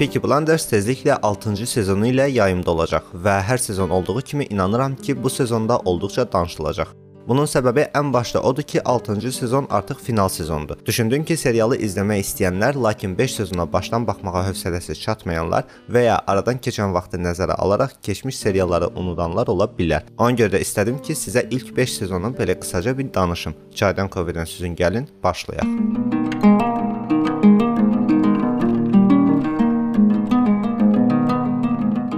Peaky Blinders tezliklə 6-cı sezonu ilə yayımda olacaq və hər sezon olduğu kimi inanıram ki, bu sezonda olduqca danışılacaq. Bunun səbəbi ən başda odur ki, 6-cı sezon artıq final sezondur. Düşündüm ki, serialı izləmək istəyənlər, lakin 5 sezona başdan baxmağa hövsələsi çatmayanlar və ya aradan keçən vaxtı nəzərə alaraq keçmiş serialları unudanlar ola bilər. Ona görə də istədim ki, sizə ilk 5 sezonu belə qısaca bir danışım. Çaydan Coviddən süzün gəlin, başlayaq.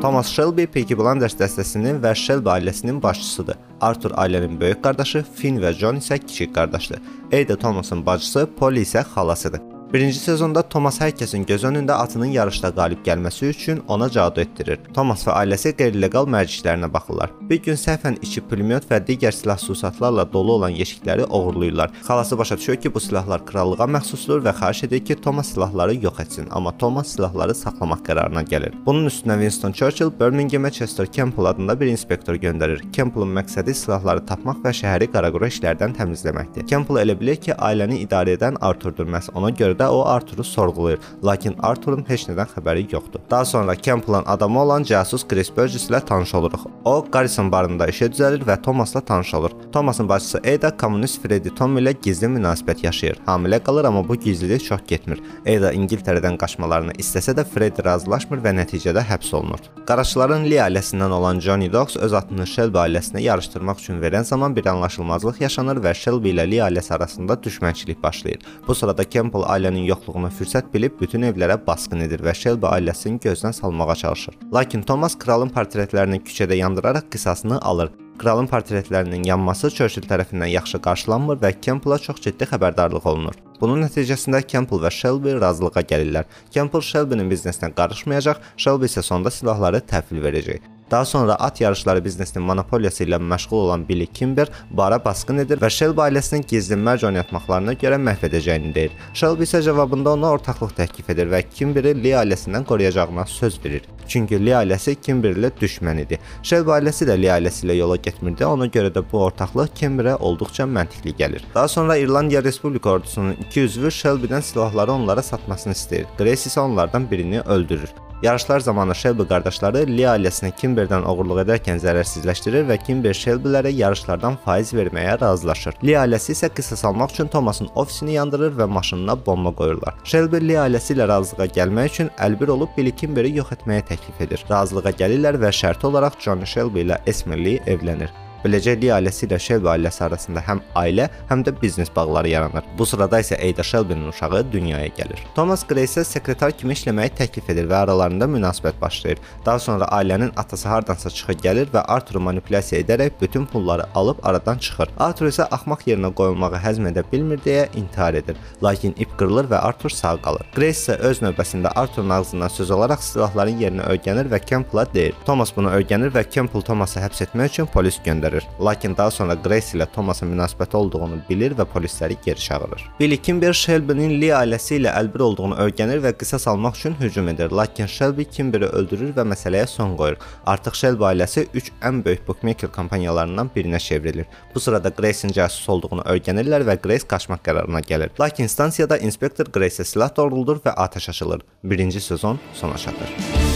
Thomas Shelby Peaky Blinders dəstəsinin və Shelby ailəsinin başçısıdır. Arthur ailənin böyük qardaşı, Finn və John isə kiçik qardaşdır. Ada Thomasın bacısı, Polly isə xalasıdır. Birinci sezonda Thomas hər kəsin göz önündə atının yarışda qalib gəlməsi üçün ona cadu etdirir. Thomas və ailəsi qeyri-legal mərciklərinə baxırlar. Bir gün səhvən içi pulemyot və digər silah-sursatlarla dolu olan yeşikləri oğurlayırlar. Xalası başa düşür ki, bu silahlar krallığa məxsusdur və xahiş edir ki, Thomas silahları yox etsin, amma Thomas silahları saxlamaq qərarına gəlir. Bunun üstünə Winston Churchill Birmingham-ə Chester Campbell adında bir inspektor göndərir. Campbellın məqsədi silahları tapmaq və şəhəri qaraqura işlərdən təmizləməkdir. Campbell elə bilir ki, ailəni idarə edən Arthurdur, məhz ona görə də də o Arturu sorğulayır, lakin Arturun heç nədən xəbəri yoxdur. Daha sonra Campbellın adamı olan casus Chris Burgess ilə tanış oluruq. O Garrison barında işə düzəlir və Thomasla tanış olur. Thomasın bacısı Ada kommunist Freddy Tom ilə gizli münasibət yaşayır. Hamilə qalır, amma bu gizlilik çox getmir. Ada İngiltərədən qaçmalarını istəsə də Freddy razılaşmır və nəticədə həbs olunur. Qaraşların Lee ailəsindən olan Johnny Dox öz atını Shelby ailəsinə yarışdırmaq üçün verən zaman bir anlaşılmazlıq yaşanır və Shelby ilə Lee ailəsi arasında düşmənçilik başlayır. Bu sırada Campbell ailə ailənin yoxluğunu fürsət bilib bütün evlərə basqın edir və Shelby ailəsini gözdən salmağa çalışır. Lakin Thomas kralın portretlərini küçədə yandıraraq qisasını alır. Kralın portretlərinin yanması Churchill tərəfindən yaxşı qarşılanmır və Campbell-a çox ciddi xəbərdarlıq olunur. Bunun nəticəsində Campbell və Shelby razılığa gəlirlər. Campbell Shelby-nin biznesinə qarışmayacaq, Shelby isə sonda silahları təhvil verəcək. Daha sonra at yarışları biznesinin monopoliyası ilə məşğul olan Billy Kimber bara basqın edir və Shelby ailəsinin gizli mərc oynatmaqlarına görə məhv edəcəyini deyir. Shelby isə cavabında ona ortaqlıq təklif edir və Kimberi Lee ailəsindən qoruyacağına söz verir. Çünki Lee ailəsi Kimber ilə düşmən idi. Shelby ailəsi də Lee ailəsi ilə yola getmirdi. Ona görə də bu ortaqlıq Kimberə olduqca məntiqli gəlir. Daha sonra İrlandiya Respublika ordusunun iki üzvü Shelby-dən silahları onlara satmasını istəyir. Grace isə onlardan birini öldürür. Yarışlar zamanı Shelby qardaşları Lee ailəsini Kimberdən oğurluq edərkən zərərsizləşdirir və Kimber Shelbylərə yarışlardan faiz verməyə razılaşır. Lee ailəsi isə qisas almaq üçün Thomasın ofisini yandırır və maşınına bomba qoyurlar. Shelby Lee ailəsi ilə razılığa gəlmək üçün əlbir olub Billy Kimberi yox etməyə təklif edir. Razılığa gəlirlər və şərti olaraq John Shelby ilə Esmer Lee evlənir. Beləcə Lee ailəsi ilə Shelby ailəsi arasında həm ailə, həm də biznes bağları yaranır. Bu sırada isə Ada Shelby-nin uşağı dünyaya gəlir. Thomas Grace-ə sekretar kimi işləməyi təklif edir və aralarında münasibət başlayır. Daha sonra ailənin atası hardansa çıxıb gəlir və Arthuru manipulyasiya edərək bütün pulları alıb aradan çıxır. Arthur isə axmaq yerinə qoyulmağı həzm edə bilmir deyə intihar edir. Lakin ip qırılır və Arthur sağ qalır. Grace isə öz növbəsində Arthurun ağzından söz olaraq silahların yerini öyrənir və Campbell-a deyir. Thomas bunu öyrənir və Campbell Thoması həbs etmək üçün polis göndərir göstərir. Lakin daha sonra Grace ilə Thomasın münasibəti olduğunu bilir və polisləri geri çağırır. Billy Kimber Shelby-nin Lee ailəsi ilə əlbir olduğunu öyrənir və qisas almaq üçün hücum edir. Lakin Shelby Kimberi öldürür və məsələyə son qoyur. Artıq Shelby ailəsi 3 ən böyük bookmaker kompaniyalarından birinə çevrilir. Bu sırada Grace-in casus olduğunu öyrənirlər və Grace qaçmaq qərarına gəlir. Lakin stansiyada inspektor Grace-ə silah doğruldur və atəş açılır. Birinci sezon sona çatır.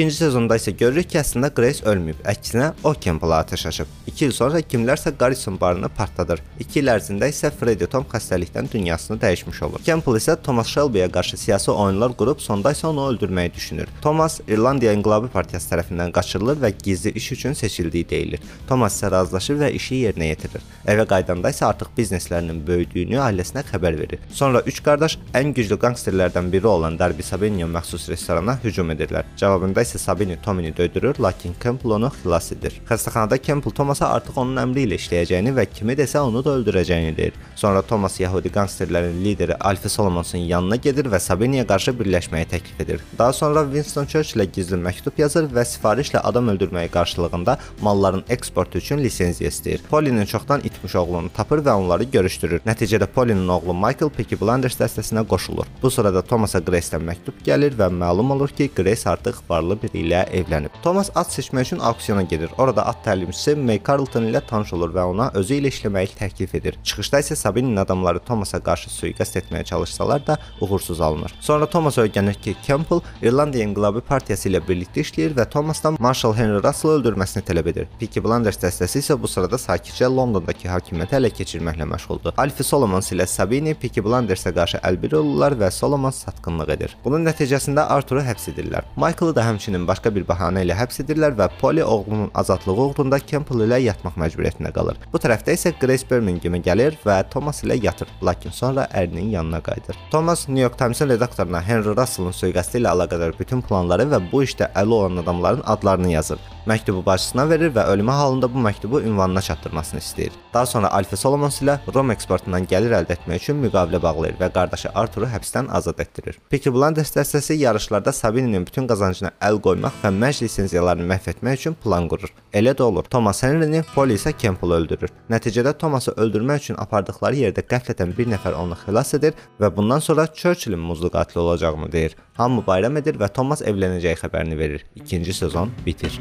İkinci sezonda isə görürük ki, əslində Grace ölməyib. Əksinə o Campbell-a atəş açıb. 2 il sonra kimlərsə Garrison barını partladır. 2 il ərzində isə Freddy Tom xəstəlikdən dünyasını dəyişmiş olur. Campbell isə Thomas Shelby-yə qarşı siyasi oyunlar qurub sonda isə onu öldürməyi düşünür. Thomas İrlandiya İnqilabı Partiyası tərəfindən qaçırılır və gizli iş üçün seçildiyi deyilir. Thomas isə razılaşır və işi yerinə yetirir. Evə qayıdanda isə artıq bizneslərinin böyüdüyünü ailəsinə xəbər verir. Sonra üç qardaş ən güclü qangsterlərdən biri olan Darby Sabiniyə məxsus restorana hücum edirlər. Cavabında isə Sabini Tomini döydürür, lakin Campbell onu xilas edir. Xəstəxanada Campbell Thomasa artıq onun əmri ilə işləyəcəyini və kimi desə onu da öldürəcəyini deyir. Sonra Thomas Yahudi qangsterlərin lideri Alfie Solomonsun yanına gedir və Sabiniyə qarşı birləşməyi təklif edir. Daha sonra Winston Churchill-ə gizli məktub yazır və sifarişlə adam öldürməyi qarşılığında malların eksportu üçün lisenziya istəyir. Polly'nin çoxdan itmiş oğlunu tapır və onları görüşdürür. Nəticədə Polly'nin oğlu Michael Peaky Blinders dəstəsinə qoşulur. Bu sırada Thomasa Grace-dən məktub gəlir və məlum olur ki, Grace artıq varlı yaşlı biri ilə evlənib. Thomas at seçmək üçün auksiona gedir. Orada at təlimçisi May Carlton ilə tanış olur və ona özü ilə işləməyi təklif edir. Çıxışda isə Sabinin adamları Thomasa qarşı sui-qəsd etməyə çalışsalar da uğursuz alınır. Sonra Thomas öyrənir ki, Campbell İrlandiya İnqilabı Partiyası ilə birlikdə işləyir və Thomasdan Marshal Henry Russellı öldürməsini tələb edir. Peaky Blinders dəstəsi isə bu sırada sakitcə Londondakı hakimiyyəti ələ keçirməklə məşğuldur. Alfie Solomons ilə Sabini Peaky Blindersə qarşı əlbir olurlar və Solomon satqınlıq edir. Bunun nəticəsində Arturu həbs edirlər. Michael-ı da həmçinin başqa bir bəhanə ilə həbs edirlər və Polly oğlunun azadlığı uğrunda Campbell ilə yatmaq məcburiyyətində qalır. Bu tərəfdə isə Grace Birmingham gəlir və Thomas ilə yatır, lakin sonra ərinin yanına qayıdır. Thomas New York Times-in redaktoruna Henry Russellın sui-qəsdi ilə əlaqədar bütün planları və bu işdə əli olan adamların adlarını yazır. Məktubu bacısına verir və ölümü halında bu məktubu ünvanına çatdırmasını istəyir. Daha sonra Alfie Solomons ilə Rom eksportundan gəlir əldə etmək üçün müqavilə bağlayır və qardaşı Arturu həbsdən azad etdirir. Peaky Blinders dəstəsi yarışlarda Sabininin bütün qazancına əl qoymaq və məclis lisenziyalarını məhv etmək üçün plan qurur. Elə də olur. Thomas Henry-ni Polly isə Campbell öldürür. Nəticədə Thoması öldürmək üçün apardıqları yerdə qəflətən bir nəfər onu xilas edir və bundan sonra Churchill-in muzlu qatil olacağını deyir. Hamı bayram edir və Thomas evlənəcəyi xəbərini verir. İkinci sezon bitir.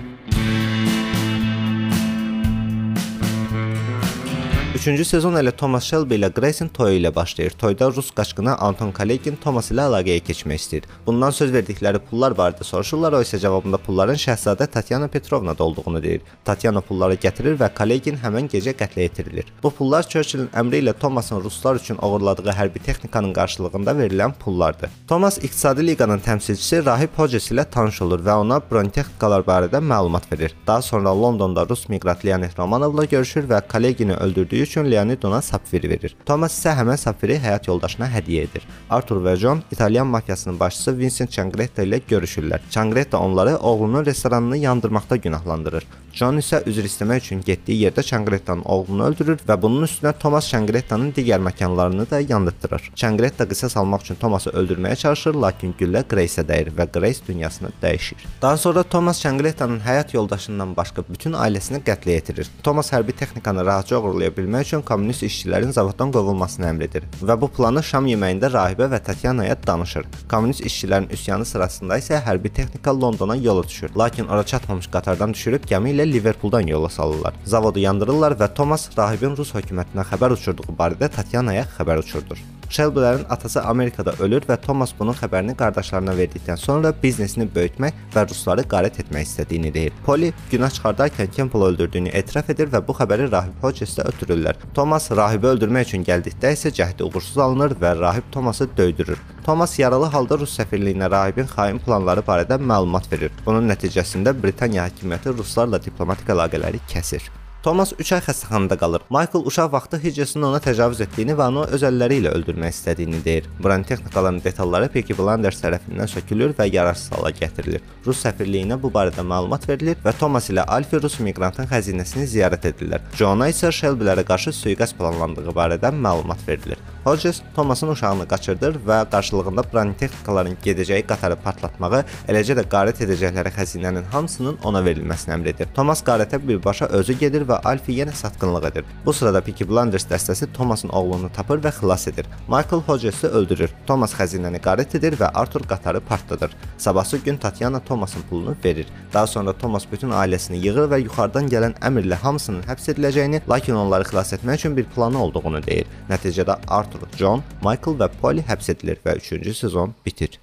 Üçüncü sezon elə Thomas Shelby ilə Grace'in toyu ilə başlayır. Toyda rus qaçqını Anton Kalegin Thomas ilə əlaqəyə keçmək istəyir. Bundan söz verdikləri pullar barədə soruşurlar, o isə cavabında pulların şəhzadə Tatyana Petrovnada olduğunu deyir. Tatyana pulları gətirir və Kalegin həmin gecə qətlə yetirilir. Bu pullar Churchillin əmri ilə Thomasın ruslar üçün oğurladığı hərbi texnikanın qarşılığında verilən pullardır. Thomas İqtisadi Liqanın təmsilçisi Rahib Hodges ilə tanış olur və ona bronetexnikalar barədə məlumat verir. Daha sonra Londonda rus miqrat Leonid Romanovla görüşür və Kalegini öldürdüyü üçün Leonid ona sapfiri verir. Thomas isə həmin sapfiri həyat yoldaşına hədiyyə edir. Arthur və John İtalyan mafiyasının başçısı Vincent Changretta ilə görüşürlər. Changretta onları oğlunun restoranını yandırmaqda günahlandırır. John isə üzr istəmək üçün getdiyi yerdə Changrettanın oğlunu öldürür və bunun üstünə Thomas Changrettanın digər məkanlarını da yandırtdırır. Changretta qisas almaq üçün Thoması öldürməyə çalışır, lakin güllə Grace-ə dəyir və Grace dünyasını dəyişir. Daha sonra Thomas Changrettanın həyat yoldaşından başqa bütün ailəsini qətlə yetirir. Thomas hərbi texnikanı rahatca oğurlaya bilmək üçün kommunist işçilərin zavoddan qovulmasını əmr edir və bu planı şam yeməyində rahibə və Tatyanaya danışır. Kommunist işçilərin üsyanı sırasında isə hərbi texnika Londona yola düşür, lakin ora çatmamış qatardan düşürüb gəmi ilə Liverpooldan yola salırlar. Zavodu yandırırlar və Thomas rahibin Rus hökumətinə xəbər uçurduğu barədə Tatyanaya xəbər uçurdur. Shelby'lərin atası Amerikada ölür və Thomas bunun xəbərini qardaşlarına verdikdən sonra biznesini böyütmək və rusları qarət etmək istədiyini deyir. Polly günah çıxardarkən Campbell öldürdüyünü etiraf edir və bu xəbəri rahib Hodges'ə ötürürlər. Thomas rahibi öldürmək üçün gəldikdə isə cəhdi uğursuz alınır və rahib Thoması döydürür. Thomas yaralı halda Rus səfirliyinə rahibin xain planları barədə məlumat verir. Bunun nəticəsində Britaniya hakimiyyəti ruslarla diplomatik əlaqələri kəsir. Thomas 3 ay xəstəxanada qalır. Michael uşaq vaxtı Hiccesin ona təcavüz etdiyini və onu öz əlləri ilə öldürmək istədiyini deyir. Bronetexnikaların detalları Peaky Blinders tərəfindən sökülür və yararsız hala gətirilir. Rus səfirliyinə bu barədə məlumat verilir və Thomas ilə Alfie Rus miqrantın xəzinəsini ziyarət edirlər. Johna isə Shelby-lərə qarşı sui-qəsd planlandığı barədə məlumat verilir. Hodges Thomasın uşağını qaçırdır və qarşılığında bronetexnikaların gedəcəyi qatarı partlatmağı, eləcə də qarət edəcəkləri xəzinənin hamısının ona verilməsini əmr edir. Thomas qarətə birbaşa özü gedir və Alfie yenə satqınlıq edir. Bu sırada Peaky Blinders dəstəsi Thomasın oğlunu tapır və xilas edir. Michael Hodges'i öldürür. Thomas xəzinəni qarət edir və Arthur qatarı partladır. Sabahsı gün Tatiana Thomasın pulunu verir. Daha sonra Thomas bütün ailəsini yığır və yuxarıdan gələn əmrlə hamısının həbs ediləcəyini, lakin onları xilas etmək üçün bir planı olduğunu deyir. Nəticədə Arthur, John, Michael və Polly həbs edilir və 3-cü sezon bitir.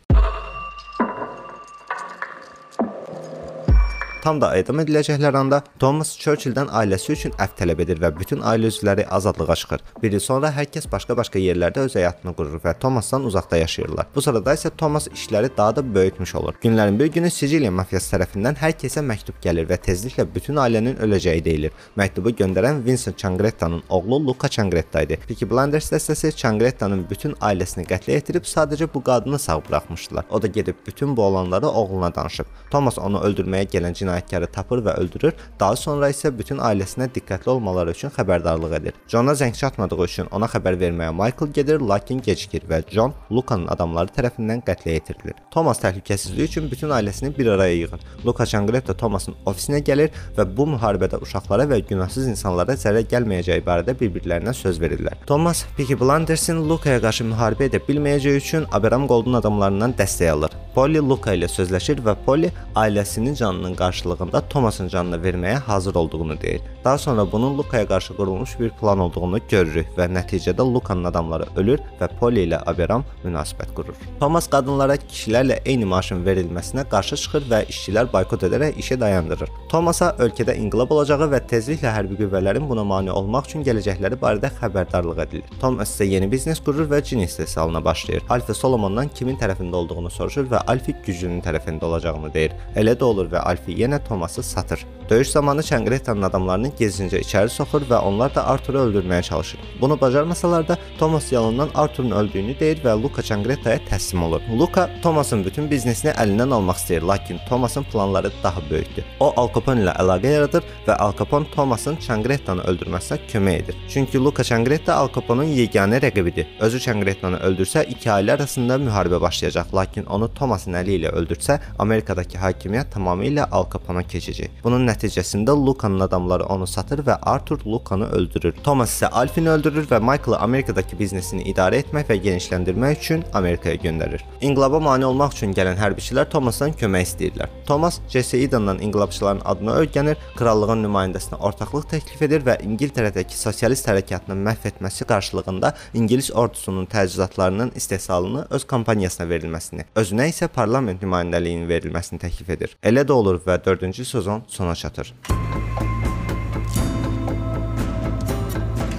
Tam da edam ediləcəklər anda Thomas Churchill-dən ailəsi üçün əfv tələb edir və bütün ailə üzvləri azadlığa çıxır. Bir il sonra hər kəs başqa-başqa yerlərdə öz həyatını qurur və Thomasdan uzaqda yaşayırlar. Bu sırada isə Thomas işləri daha da böyütmüş olur. Günlərin bir günü Siciliya mafiyası tərəfindən hər kəsə məktub gəlir və tezliklə bütün ailənin öləcəyi deyilir. Məktubu göndərən Vincent Changretta'nın oğlu Luca Changretta idi. Peaky Blinders dəstəsi Changretta'nın bütün ailəsini qətlə yetirib sadəcə bu qadını sağ buraxmışdılar. O da gedib bütün bu olanları oğluna danışıb. Thomas onu öldürməyə gələn cinayət cinayətkarı tapır və öldürür. Daha sonra isə bütün ailəsinə diqqətli olmaları üçün xəbərdarlıq edir. Johna zəng çatmadığı üçün ona xəbər verməyə Michael gedir, lakin gecikir və John Lukanın adamları tərəfindən qətlə yetirilir. Thomas təhlükəsizliyi üçün bütün ailəsini bir araya yığır. Luca Changretta Thomasın ofisinə gəlir və bu müharibədə uşaqlara və günahsız insanlara zərər gəlməyəcəyi barədə bir-birlərinə söz verirlər. Thomas Peaky Blindersin Luca'ya qarşı müharibə edə bilməyəcəyi üçün Abraham Gold'un adamlarından dəstək alır. Polly Luka ilə sözləşir və Polly ailəsinin canının qarşılığında Thomasın canını verməyə hazır olduğunu deyir. Daha sonra bunun Lukaya qarşı qurulmuş bir plan olduğunu görürük və nəticədə Lukanın adamları ölür və Polly ilə Aberam münasibət qurur. Thomas qadınlara kişilərlə eyni maaşın verilməsinə qarşı çıxır və işçilər boykot edərək işi dayandırır. Thomasa ölkədə inqilab olacağı və tezliklə hərbi qüvvələrin buna mane olmaq üçün gələcəkləri barədə xəbərdarlıq edilir. Thomas isə yeni biznes qurur və cin istehsalına başlayır. Alfie Solomondan kimin tərəfində olduğunu soruşur və Alfie güclünün tərəfində olacağını deyir. Elə də olur və Alfie yenə Thoması satır. Döyüş zamanı Çəngrettanın adamlarını gizlincə içəri soxur və onlar da Arturu öldürməyə çalışır. Bunu bacarmasalar da Thomas yalandan Arturun öldüyünü deyir və Luka Çəngrettaya təslim olur. Luka Thomasın bütün biznesini əlindən almaq istəyir, lakin Thomasın planları daha böyükdür. O Al Capone ilə əlaqə yaradır və Al Capone Thomasın Çəngrettanı öldürməsinə kömək edir. Çünki Luka Çəngretta Al Capone'un yeganə rəqibidir. Özü Çəngrettanı öldürsə iki ailə arasında müharibə başlayacaq, lakin onu Thomasın əli ilə öldürsə, Amerikadakı hakimiyyət tamamilə Al Capone-a keçəcək. Bunun nəticəsində Lukanın adamları onu satır və Arthur Lukanı öldürür. Thomas isə Alfini öldürür və Michael-ı Amerikadakı biznesini idarə etmək və genişləndirmək üçün Amerikaya göndərir. İnqilaba mane olmaq üçün gələn hərbiçilər Thomasdan kömək istəyirlər. Thomas Jesse Eden'dan inqilabçıların adını öyrənir, krallığın nümayəndəsinə ortaqlıq təklif edir və İngiltərədəki sosialist hərəkatını məhv etməsi qarşılığında İngilis ordusunun təchizatlarının istehsalını öz kompaniyasına verilməsini, özünə isə parlament nümayəndəliyinin verilməsini təklif edir. Elə də olur və 4-cü sezon sona çatır.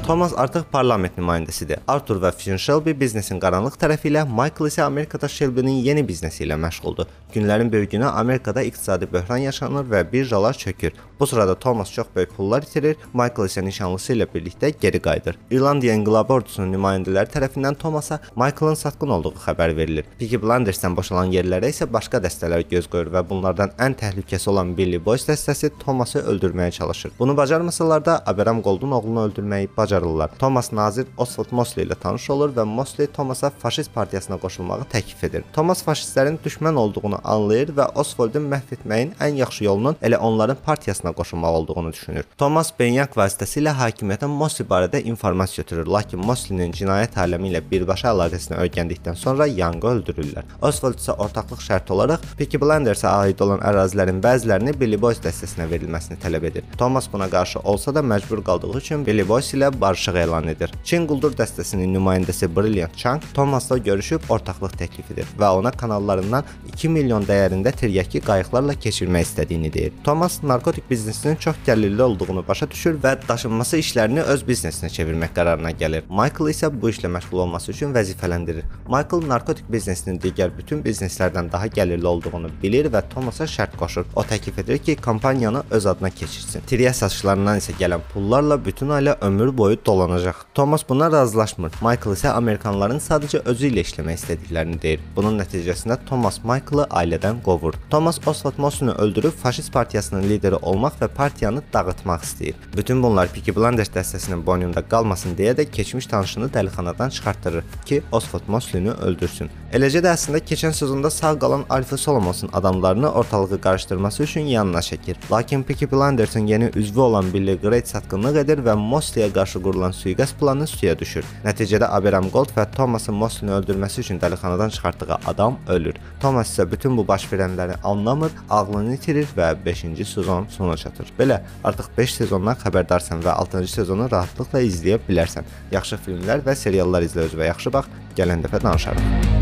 Thomas artıq parlament nümayəndəsidir. Arthur və Finn Shelby biznesin qaranlıq tərəfi ilə, Michael isə Amerikada Shelby-nin yeni biznesi ilə məşğuldur. Günlərin bir günü Amerikada iqtisadi böhran yaşanır və birjalar çökür. Bu sırada Thomas çox böyük pullar itirir, Michael isə nişanlısı ilə birlikdə geri qayıdır. İrlandiya İnqilabı ordusunun nümayəndələri tərəfindən Thomasa Michaelın satqın olduğu xəbər verilir. Peaky Blindersdən boşalan yerlərə isə başqa dəstələr göz qoyur və bunlardan ən təhlükəsi olan Billy Boys dəstəsi Thoması öldürməyə çalışır. Bunu bacarmasalar da Abraham Gold'un oğlunu öldürməyi bacarırlar. Thomas nazir Oswald Mosley ilə tanış olur və Mosley Thomasa faşist partiyasına qoşulmağı təklif edir. Thomas faşistlərin düşmən olduğunu anlayır və Oswald'ı məhv etməyin ən yaxşı yolunun elə onların partiyasına qoşulmaq olduğunu düşünür. Thomas Benyak vasitəsilə hakimiyyətə Mosley barədə informasiya götürür, lakin Mosleynin cinayət aləmi ilə birbaşa əlaqəsini öyrəndikdən sonra Young'ı öldürürlər. Oswald isə ortaqlıq şərti olaraq Peaky Blindersə aid olan ərazilərin bəzilərini Billy Boys dəstəsinə verilməsini tələb edir. Thomas buna qarşı olsa da məcbur qaldığı üçün Billy Boys ilə barışıq elan edir. Çin quldur dəstəsinin nümayəndəsi Brilliant Chang Thomasla görüşüb ortaqlıq təklif edir və ona kanallarından 2 milyon dəyərində tiryəki qayıqlarla keçirmək istədiyini deyir. Thomas narkotik biznesinin çox gəlirli olduğunu başa düşür və daşınması işlərini öz biznesinə çevirmək qərarına gəlir. Michael isə bu işlə məşğul olması üçün vəzifələndirir. Michael narkotik biznesinin digər bütün bizneslərdən daha gəlirli olduğunu bilir və Thomasa şərt qoşur. O təklif edir ki, kompaniyanı öz adına keçirsin. Tiryə satışlarından isə gələn pullarla bütün ailə ömür boyu dolanacaq. Thomas buna razılaşmır. Michael isə Amerikanların sadəcə özü ilə işləmək istədiklərini deyir. Bunun nəticəsində Thomas Michael-ı ailədən qovur. Thomas Oswald Mosley'i öldürüb faşist partiyasının lideri olmaq və partiyanı dağıtmaq istəyir. Bütün bunlar Peaky Blinders dəstəsinin boynunda qalmasın deyə də keçmiş tanışını dəlixanadan çıxartdırır ki, Oswald Mosley-ni öldürsün. Eləcə də əslində keçən sezonda sağ qalan Alfie Solomonsun adamlarını ortalığı qarışdırması üçün yanına çəkir. Lakin Peaky Blinders'ın yeni üzvü olan Billy Great satqınlıq edir və Mosley-yə qarşı qurulan sui-qəsd planı suya düşür. Nəticədə Abraham Gold və Thomasın Mosley-ni öldürməsi üçün dəlixanadan çıxartdığı adam ölür. Thomas isə bütün bu baş verənləri anlamır, ağlını itirir və 5-ci sezon sona çatır. Belə, artıq 5 sezondan xəbərdarsan və 6-cı sezonu rahatlıqla izləyə bilərsən. Yaxşı filmlər və seriallar izlə özünə yaxşı bax, gələn dəfə danışarıq.